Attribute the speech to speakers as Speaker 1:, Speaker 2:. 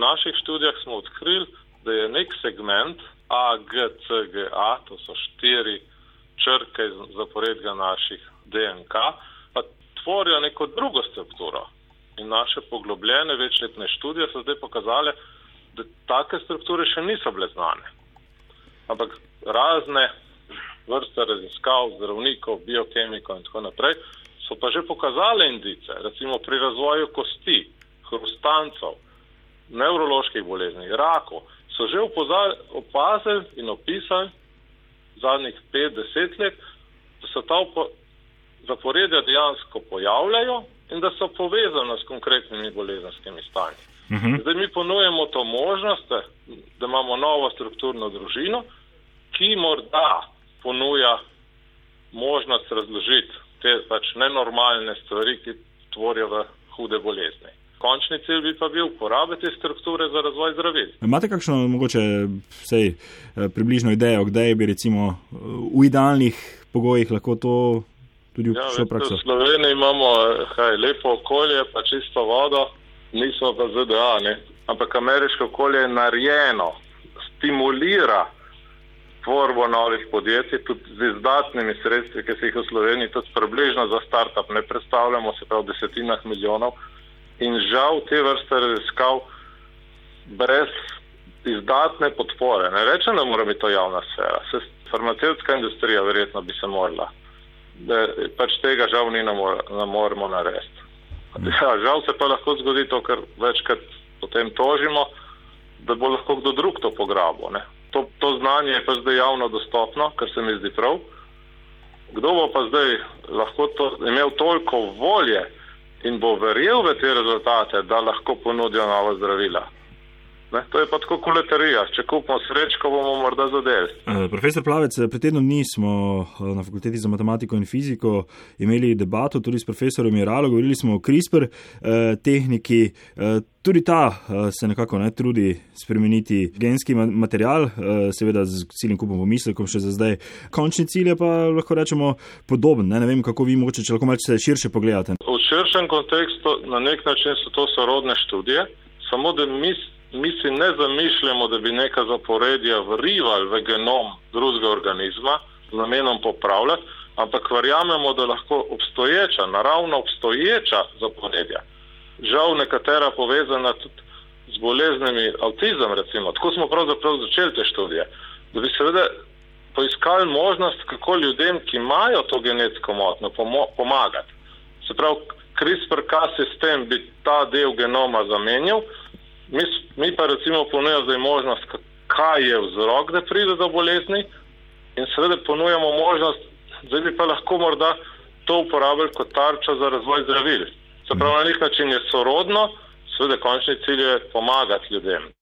Speaker 1: naših študijah smo odkrili, da je nek segment AGCGA, to so štiri črke iz zaporedja naših DNK, pa tvorijo neko drugo strukturo. In naše poglobljene večletne študije so zdaj pokazale, da take strukture še niso bile znane. Ampak razne vrste raziskav, zdravnikov, biokemikov in tako naprej so pa že pokazale indice, recimo pri razvoju kosti, hrustancov, nevroloških bolezni, rakov, so že opazili in opisali zadnjih 5-10 let, da se ta zaporedja dejansko pojavljajo in da so povezane s konkretnimi bolezenskimi stanji. Uh mhm. -huh. Zdaj mi ponujemo to možnost, da imamo novo strukturno družino, ki morda ponuja možnost razložiti te pač nenormalne stvari, ki tvorijo v hude bolezni. Končni cilj bi pa bil uporabiti strukture za razvoj zdravil.
Speaker 2: Imate kakšno mogoče vsej eh, približno idejo, kdaj bi recimo eh, v idealnih pogojih lahko to tudi
Speaker 1: vprašal ja, prakso? V Sloveniji imamo kaj, lepo okolje, pa čisto vodo, nismo pa ZDA, ne? ampak ameriško okolje je narejeno, stimulira tvorbo novih podjetij, tudi z izdatnimi sredstvi, ki se jih v Sloveniji tudi približno za start-up ne predstavljamo, se pravi v desetinah milijonov in žal te vrste raziskav brez izdatne podpore. Ne rečem, da mora biti to javna sfera. Se farmacevtska industrija verjetno bi se morala. Da pač tega žal ni ne moremo narediti. Ja, žal se pa lahko zgodi to, kar večkrat potem tožimo, da bo lahko kdo drug to pograbil. To, to znanje je pa zdaj javno dostopno, kar se mi zdi prav. Kdo bo pa zdaj lahko to, imel toliko volje, in bo verjel v te rezultate, da lahko ponudijo nova zdravila. Ne, to je pa tako koletarija. Če kupimo srečko, bomo morda zadeli.
Speaker 2: Uh, profesor Plavec, pred tednom dni smo uh, na fakulteti za matematiko in fiziko imeli debato tudi s profesorjem Miralo, govorili smo o CRISPR uh, tehniki. Uh, tudi ta uh, se nekako ne trudi spremeniti genski material, uh, seveda z ciljem kupom pomislekom še za zdaj. Končni cilj je pa lahko rečemo podoben. Ne, ne vem, kako vi mogoče, če lahko malce širše pogledate.
Speaker 1: V širšem kontekstu na nek način so to sorodne študije, samo da mi mi si ne zamišljamo, da bi neka zaporedja vrivali v genom drugega organizma z namenom popravljati, ampak verjamemo, da lahko obstoječa, naravno obstoječa zaporedja, žal nekatera povezana tudi z boleznimi avtizem, recimo, tako smo pravzaprav začeli te študije, da bi seveda poiskali možnost, kako ljudem, ki imajo to genetsko motno, pomagati. Se pravi, CRISPR-K sistem bi ta del genoma zamenjal, Mi, mi pa recimo ponujamo zdaj možnost, kaj je vzrok, da pride do bolezni in seveda ponujamo možnost, da bi pa lahko morda to uporabili kot tarča za razvoj zdravil. Se pravi, na nek način je sorodno, seveda končni cilj je pomagati ljudem.